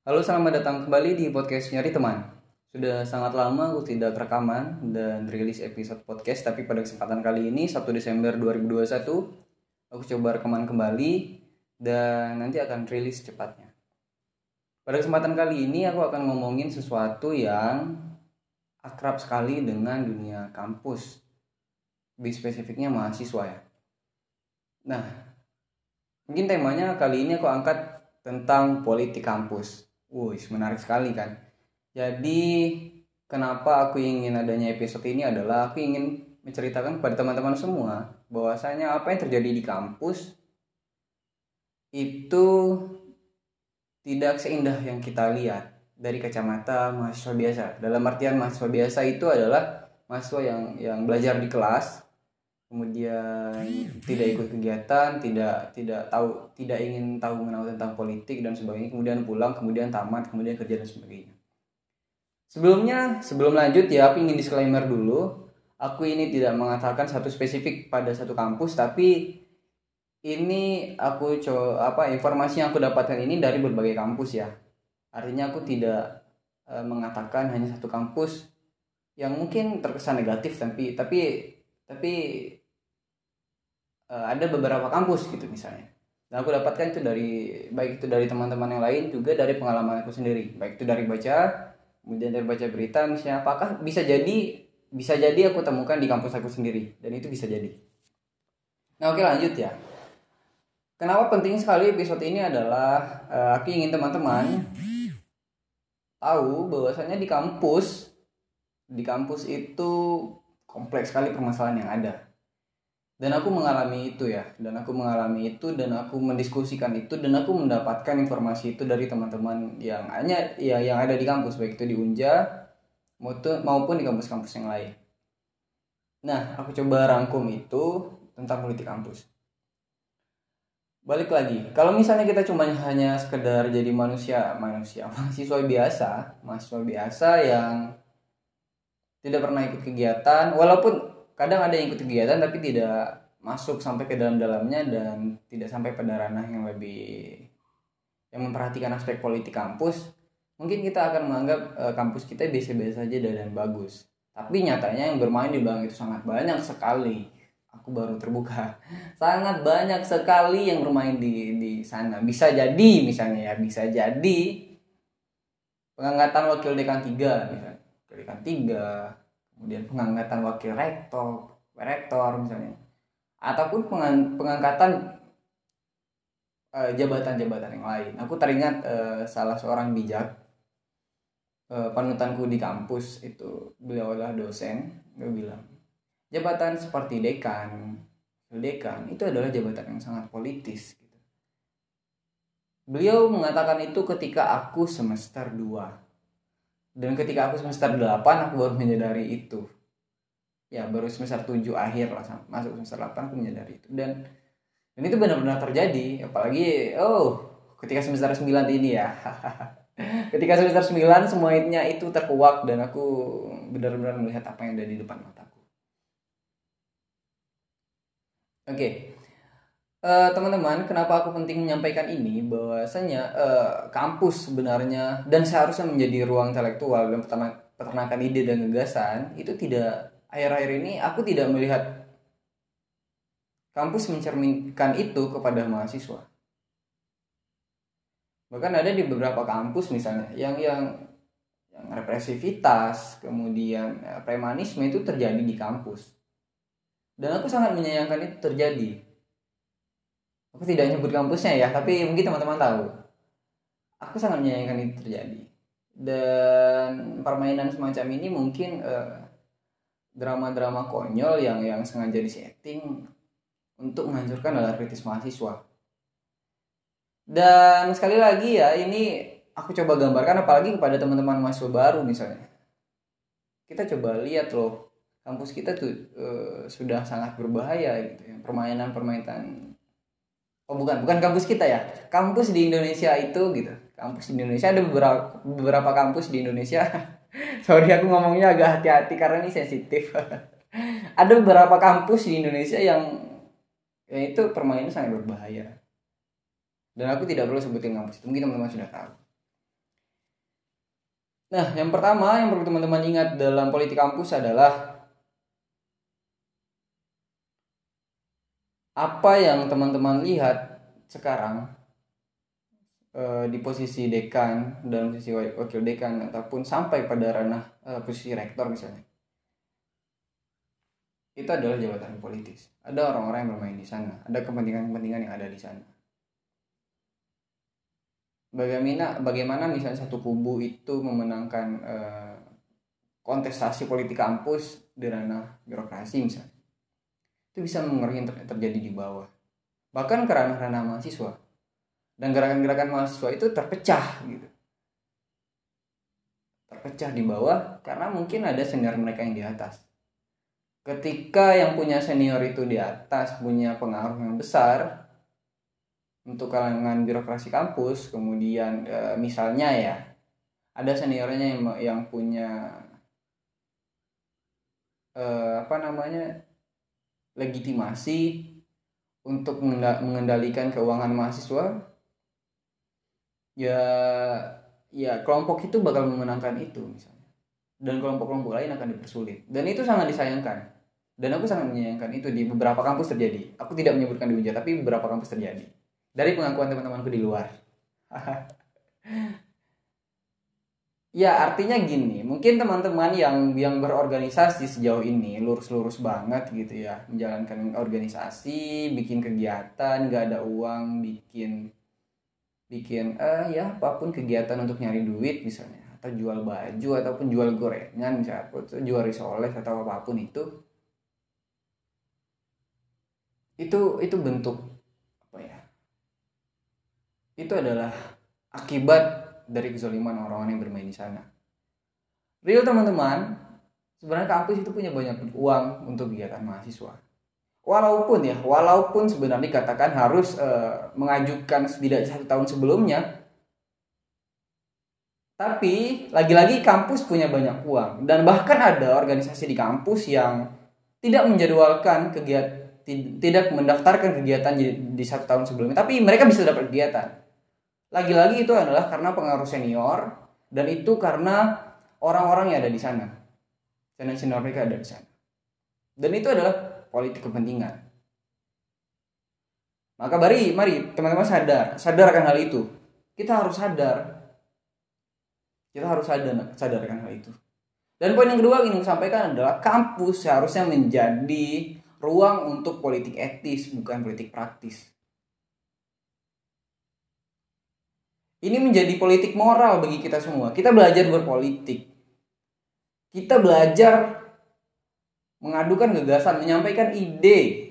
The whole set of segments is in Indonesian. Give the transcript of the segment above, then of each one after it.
Halo, selamat datang kembali di podcast Nyari Teman. Sudah sangat lama aku tidak rekaman dan rilis episode podcast, tapi pada kesempatan kali ini, 1 Desember 2021, aku coba rekaman kembali dan nanti akan rilis cepatnya. Pada kesempatan kali ini, aku akan ngomongin sesuatu yang akrab sekali dengan dunia kampus. Lebih spesifiknya mahasiswa ya. Nah, mungkin temanya kali ini aku angkat tentang politik kampus. Wih, menarik sekali kan. Jadi, kenapa aku ingin adanya episode ini adalah aku ingin menceritakan kepada teman-teman semua bahwasanya apa yang terjadi di kampus itu tidak seindah yang kita lihat dari kacamata mahasiswa biasa. Dalam artian mahasiswa biasa itu adalah mahasiswa yang yang belajar di kelas, kemudian tidak ikut kegiatan, tidak tidak tahu, tidak ingin tahu mengenal tentang politik dan sebagainya, kemudian pulang, kemudian tamat, kemudian kerja dan sebagainya. Sebelumnya, sebelum lanjut ya, aku ingin disclaimer dulu. Aku ini tidak mengatakan satu spesifik pada satu kampus, tapi ini aku coba apa informasi yang aku dapatkan ini dari berbagai kampus ya. Artinya aku tidak e, mengatakan hanya satu kampus yang mungkin terkesan negatif tapi tapi tapi uh, ada beberapa kampus gitu misalnya. Dan aku dapatkan itu dari baik itu dari teman-teman yang lain juga dari pengalaman aku sendiri. Baik itu dari baca kemudian dari baca berita misalnya apakah bisa jadi bisa jadi aku temukan di kampus aku sendiri? Dan itu bisa jadi. Nah oke lanjut ya. Kenapa penting sekali episode ini adalah uh, aku ingin teman-teman tahu bahwasanya di kampus di kampus itu kompleks sekali permasalahan yang ada dan aku mengalami itu ya dan aku mengalami itu dan aku mendiskusikan itu dan aku mendapatkan informasi itu dari teman-teman yang hanya ya yang ada di kampus baik itu di Unja maupun di kampus-kampus yang lain. Nah, aku coba rangkum itu tentang politik kampus. Balik lagi, kalau misalnya kita cuma hanya sekedar jadi manusia, manusia, mahasiswa biasa, mahasiswa biasa yang tidak pernah ikut kegiatan, walaupun kadang ada yang ikut kegiatan tapi tidak masuk sampai ke dalam-dalamnya dan tidak sampai pada ranah yang lebih yang memperhatikan aspek politik kampus. Mungkin kita akan menganggap e, kampus kita biasa-biasa saja dan bagus. Tapi nyatanya yang bermain di belakang itu sangat banyak sekali. Aku baru terbuka. Sangat banyak sekali yang bermain di di sana. Bisa jadi misalnya ya bisa jadi pengangkatan wakil dekan tiga misalnya. Dekan tiga kemudian pengangkatan wakil rektor rektor misalnya. Ataupun pengangkatan uh, jabatan-jabatan yang lain. Aku teringat uh, salah seorang bijak uh, panutanku di kampus itu beliau adalah dosen. Dia bilang jabatan seperti dekan dekan itu adalah jabatan yang sangat politis. Beliau mengatakan itu ketika aku semester 2 dan ketika aku semester 8 aku baru menyadari itu. Ya baru semester 7 akhir lah masuk semester 8 aku menyadari itu. Dan dan itu benar-benar terjadi. Apalagi oh ketika semester 9 ini ya. Ketika semester 9 semuanya itu terkuak dan aku benar-benar melihat apa yang ada di depan mataku. Oke okay eh, teman-teman, kenapa aku penting menyampaikan ini bahwasanya uh, kampus sebenarnya dan seharusnya menjadi ruang intelektual dan peternak, peternakan ide dan gagasan itu tidak akhir-akhir ini aku tidak melihat kampus mencerminkan itu kepada mahasiswa. Bahkan ada di beberapa kampus misalnya yang yang yang represivitas, kemudian ya, premanisme itu terjadi di kampus. Dan aku sangat menyayangkan itu terjadi aku tidak nyebut kampusnya ya tapi mungkin teman-teman tahu. Aku sangat menyayangkan itu terjadi. Dan permainan semacam ini mungkin drama drama-drama konyol yang yang sengaja disetting untuk menghancurkan dalam kritis mahasiswa. Dan sekali lagi ya ini aku coba gambarkan apalagi kepada teman-teman mahasiswa baru misalnya. Kita coba lihat loh kampus kita tuh uh, sudah sangat berbahaya gitu ya permainan-permainan oh bukan. Bukan kampus kita ya? Kampus di Indonesia itu gitu. Kampus di Indonesia ada beberapa beberapa kampus di Indonesia. Sorry aku ngomongnya agak hati-hati karena ini sensitif. Ada beberapa kampus di Indonesia yang ya itu permainan sangat berbahaya. Dan aku tidak perlu sebutin kampus itu mungkin teman-teman sudah tahu. Nah, yang pertama yang perlu teman-teman ingat dalam politik kampus adalah apa yang teman-teman lihat sekarang eh, di posisi dekan dan posisi wakil dekan ataupun sampai pada ranah eh, posisi rektor misalnya? Itu adalah jabatan politis. Ada orang-orang yang bermain di sana. Ada kepentingan-kepentingan yang ada di sana. Bagaimana bagaimana misalnya satu kubu itu memenangkan uh, kontestasi politik kampus di ranah birokrasi misalnya itu bisa mengurangi ter terjadi di bawah. Bahkan ke ranah-ranah mahasiswa. Dan gerakan-gerakan mahasiswa itu terpecah gitu. Terpecah di bawah karena mungkin ada senior mereka yang di atas. Ketika yang punya senior itu di atas punya pengaruh yang besar untuk kalangan birokrasi kampus kemudian e, misalnya ya ada seniornya yang yang punya e, apa namanya legitimasi untuk mengendalikan keuangan mahasiswa ya ya kelompok itu bakal memenangkan itu misalnya. Dan kelompok-kelompok lain akan dipersulit. Dan itu sangat disayangkan. Dan aku sangat menyayangkan itu. Di beberapa kampus terjadi. Aku tidak menyebutkan di Unja tapi beberapa kampus terjadi. Dari pengakuan teman-temanku di luar. ya artinya gini, mungkin teman-teman yang yang berorganisasi sejauh ini lurus-lurus banget gitu ya, menjalankan organisasi, bikin kegiatan, nggak ada uang, bikin bikin eh ya apa pun kegiatan untuk nyari duit misalnya atau jual baju ataupun jual gorengan misalnya atau jual risoles atau apa pun itu. Itu itu bentuk itu adalah akibat dari kezaliman orang-orang yang bermain di sana. Real teman-teman, sebenarnya kampus itu punya banyak uang untuk kegiatan mahasiswa. Walaupun ya, walaupun sebenarnya dikatakan harus uh, mengajukan setidaknya satu tahun sebelumnya, tapi lagi-lagi kampus punya banyak uang dan bahkan ada organisasi di kampus yang tidak menjadwalkan kegiatan tidak mendaftarkan kegiatan di satu tahun sebelumnya, tapi mereka bisa dapat kegiatan lagi-lagi itu adalah karena pengaruh senior dan itu karena orang-orang yang ada di sana. Senior senior mereka ada di sana. Dan itu adalah politik kepentingan. Maka mari, mari teman-teman sadar, sadarkan hal itu. Kita harus sadar. Kita harus sadar, sadarkan hal itu. Dan poin yang kedua yang ingin sampaikan adalah kampus seharusnya menjadi ruang untuk politik etis, bukan politik praktis. Ini menjadi politik moral bagi kita semua. Kita belajar berpolitik. Kita belajar mengadukan gagasan, menyampaikan ide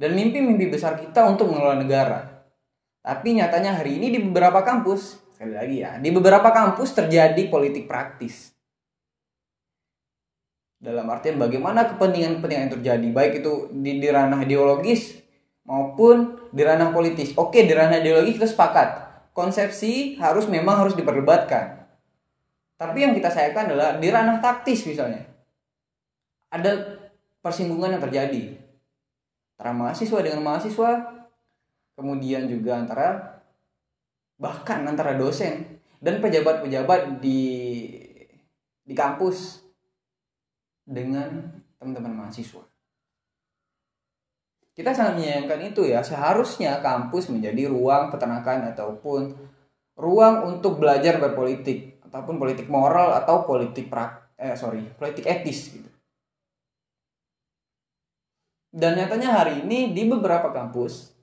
dan mimpi-mimpi besar kita untuk mengelola negara. Tapi nyatanya hari ini di beberapa kampus, sekali lagi ya, di beberapa kampus terjadi politik praktis. Dalam artian bagaimana kepentingan-kepentingan yang terjadi, baik itu di, di ranah ideologis maupun di ranah politis. Oke, di ranah ideologis kita sepakat konsepsi harus memang harus diperdebatkan. Tapi yang kita sayangkan adalah di ranah taktis misalnya. Ada persinggungan yang terjadi antara mahasiswa dengan mahasiswa, kemudian juga antara bahkan antara dosen dan pejabat-pejabat di di kampus dengan teman-teman mahasiswa. Kita sangat menyayangkan itu ya. Seharusnya kampus menjadi ruang peternakan ataupun ruang untuk belajar berpolitik ataupun politik moral atau politik prak eh sorry politik etis gitu. Dan nyatanya hari ini di beberapa kampus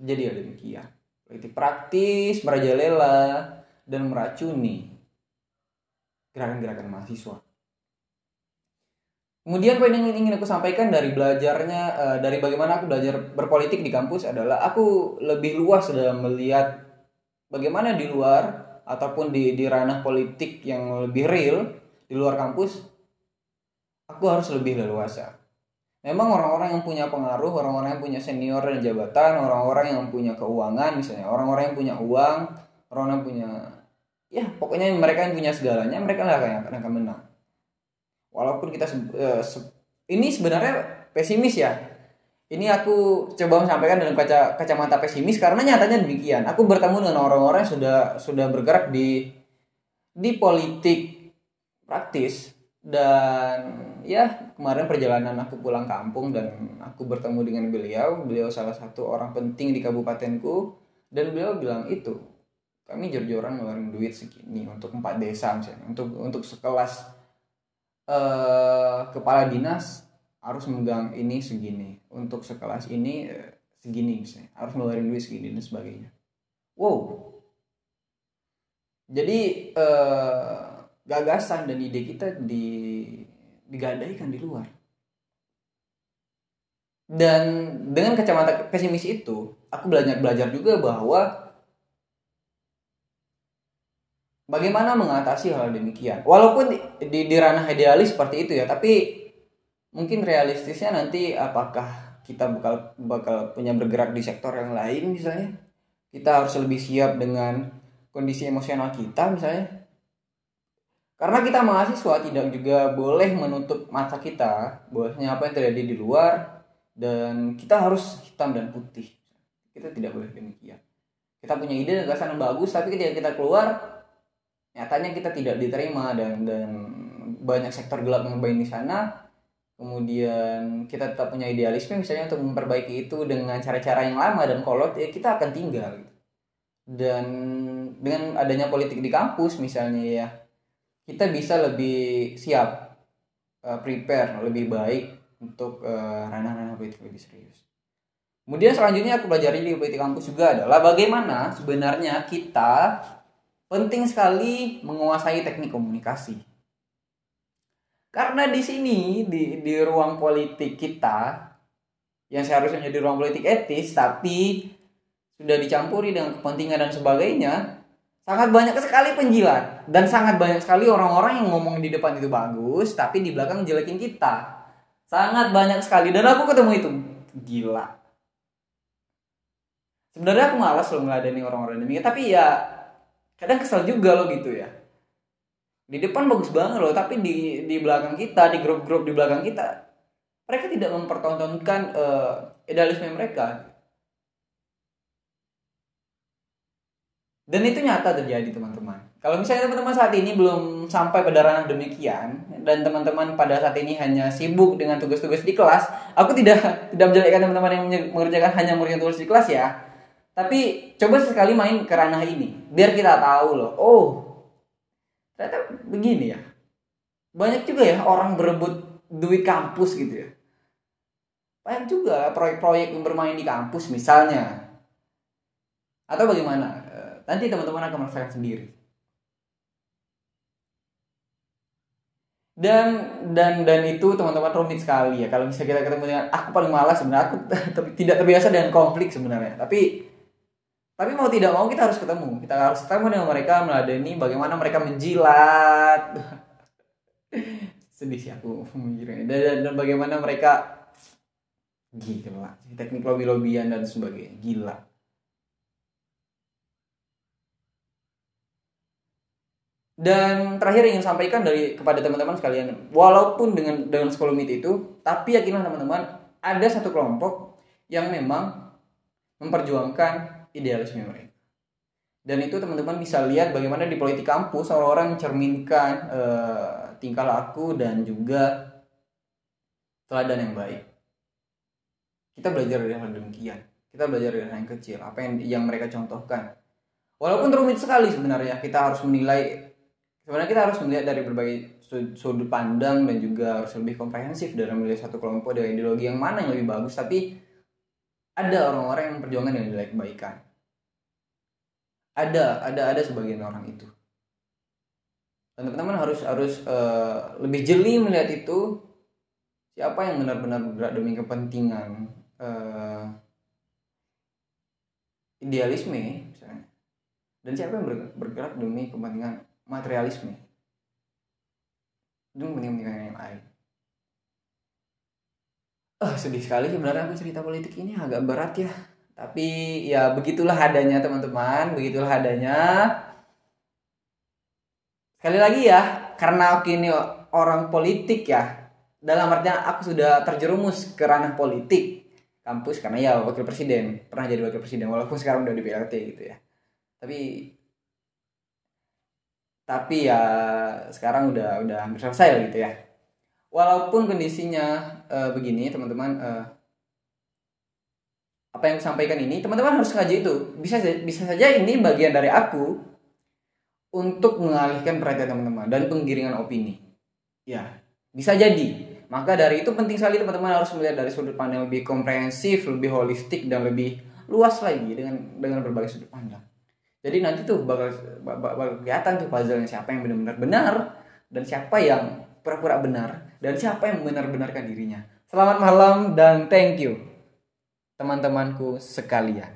terjadi hal demikian. Politik praktis, merajalela, dan meracuni gerakan-gerakan mahasiswa. Kemudian poin yang ingin aku sampaikan dari belajarnya uh, dari bagaimana aku belajar berpolitik di kampus adalah aku lebih luas dalam melihat bagaimana di luar ataupun di di ranah politik yang lebih real di luar kampus aku harus lebih leluasa. Memang orang-orang yang punya pengaruh, orang-orang yang punya senior dan jabatan, orang-orang yang punya keuangan misalnya, orang-orang yang punya uang, orang-orang yang punya ya pokoknya mereka yang punya segalanya, mereka lah yang akan menang walaupun kita uh, ini sebenarnya pesimis ya. Ini aku coba sampaikan dalam kaca kacamata pesimis karena nyatanya demikian. Aku bertemu dengan orang-orang yang sudah sudah bergerak di di politik praktis dan ya kemarin perjalanan aku pulang kampung dan aku bertemu dengan beliau. Beliau salah satu orang penting di kabupatenku dan beliau bilang itu kami jor-joran ngeluarin duit segini untuk empat desa misalnya untuk untuk sekelas uh, kepala dinas harus megang ini segini. Untuk sekelas ini uh, segini misalnya. Harus ngeluarin duit segini dan sebagainya. Wow. Jadi uh, gagasan dan ide kita di digadaikan di luar. Dan dengan kacamata pesimis itu, aku belajar belajar juga bahwa bagaimana mengatasi hal demikian. Walaupun di, di, ranah idealis seperti itu ya, tapi mungkin realistisnya nanti apakah kita bakal bakal punya bergerak di sektor yang lain misalnya. Kita harus lebih siap dengan kondisi emosional kita misalnya karena kita mahasiswa tidak juga boleh menutup mata kita bahwasanya apa yang terjadi di luar dan kita harus hitam dan putih. Kita tidak boleh demikian. Kita punya ide gagasan yang bagus tapi ketika kita keluar nyatanya kita tidak diterima dan dan banyak sektor gelap yang bermain di sana. Kemudian kita tetap punya idealisme misalnya untuk memperbaiki itu dengan cara-cara yang lama dan kolot ya kita akan tinggal gitu. Dan dengan adanya politik di kampus misalnya ya kita bisa lebih siap uh, prepare lebih baik untuk uh, ranah-ranah politik lebih serius. Kemudian selanjutnya aku pelajari di politik kampus juga adalah bagaimana sebenarnya kita penting sekali menguasai teknik komunikasi. Karena di sini di di ruang politik kita yang seharusnya menjadi ruang politik etis tapi sudah dicampuri dengan kepentingan dan sebagainya, sangat banyak sekali penjilat. Dan sangat banyak sekali orang-orang yang ngomong di depan itu bagus tapi di belakang jelekin kita. Sangat banyak sekali. Dan aku ketemu itu. Gila. Sebenarnya aku malas loh ngeladeni orang-orang demikian. Tapi ya kadang kesel juga loh gitu ya di depan bagus banget loh tapi di di belakang kita di grup-grup di belakang kita mereka tidak mempertontonkan uh, idealisme mereka Dan itu nyata terjadi teman-teman. Kalau misalnya teman-teman saat ini belum sampai pada ranah demikian dan teman-teman pada saat ini hanya sibuk dengan tugas-tugas di kelas, aku tidak tidak menjelekkan teman-teman yang mengerjakan hanya mengerjakan tugas di kelas ya. Tapi coba sekali main ke ranah ini, biar kita tahu loh. Oh, ternyata begini ya. Banyak juga ya orang berebut duit kampus gitu ya. Banyak juga proyek-proyek yang bermain di kampus misalnya. Atau bagaimana? Nanti teman-teman akan merasakan sendiri. Dan dan dan itu teman-teman rumit sekali ya. Kalau misalnya kita ketemu dengan aku paling malas sebenarnya aku tidak terbiasa dengan konflik sebenarnya. Tapi tapi mau tidak mau kita harus ketemu. Kita harus ketemu dengan mereka meladeni bagaimana mereka menjilat. Sedih sih aku memikirnya. Dan, dan, dan bagaimana mereka gila teknik lobby-lobbyan dan sebagainya gila Dan terakhir ingin sampaikan dari kepada teman-teman sekalian, walaupun dengan dengan sekolomit itu, tapi yakinlah teman-teman ada satu kelompok yang memang memperjuangkan idealisme mereka. Dan itu teman-teman bisa lihat bagaimana di politik kampus orang-orang mencerminkan uh, tingkah laku dan juga teladan yang baik. Kita belajar dari hal demikian. Kita belajar dari hal yang kecil, apa yang yang mereka contohkan. Walaupun rumit sekali sebenarnya, kita harus menilai sebenarnya kita harus melihat dari berbagai sudut pandang dan juga harus lebih komprehensif dalam melihat satu kelompok dengan ideologi yang mana yang lebih bagus tapi ada orang-orang yang memperjuangkan dengan nilai kebaikan ada ada ada sebagian orang itu. Teman-teman harus harus uh, lebih jeli melihat itu siapa yang benar-benar bergerak demi kepentingan uh, idealisme misalnya. Dan siapa yang bergerak demi kepentingan materialisme? Itu penting-penting yang lain. Uh, sedih sekali sebenarnya aku cerita politik ini agak berat ya tapi ya begitulah adanya teman-teman. Begitulah adanya. Sekali lagi ya karena aku ini orang politik ya. Dalam artinya aku sudah terjerumus ke ranah politik kampus karena ya wakil presiden. Pernah jadi wakil presiden walaupun sekarang udah di PLT gitu ya. Tapi tapi ya sekarang udah udah hampir selesai gitu ya. Walaupun kondisinya uh, begini teman-teman uh, apa yang sampaikan ini teman-teman harus ngaji itu. Bisa bisa saja ini bagian dari aku untuk mengalihkan perhatian teman-teman dan penggiringan opini. Ya. Bisa jadi. Maka dari itu penting sekali teman-teman harus melihat dari sudut pandang lebih komprehensif lebih holistik dan lebih luas lagi dengan dengan berbagai sudut pandang. Jadi nanti tuh bakal, bakal kelihatan tuh puzzle-nya siapa yang benar-benar benar dan siapa yang pura-pura benar dan siapa yang benar-benarkan dirinya. Selamat malam dan thank you teman-temanku sekalian.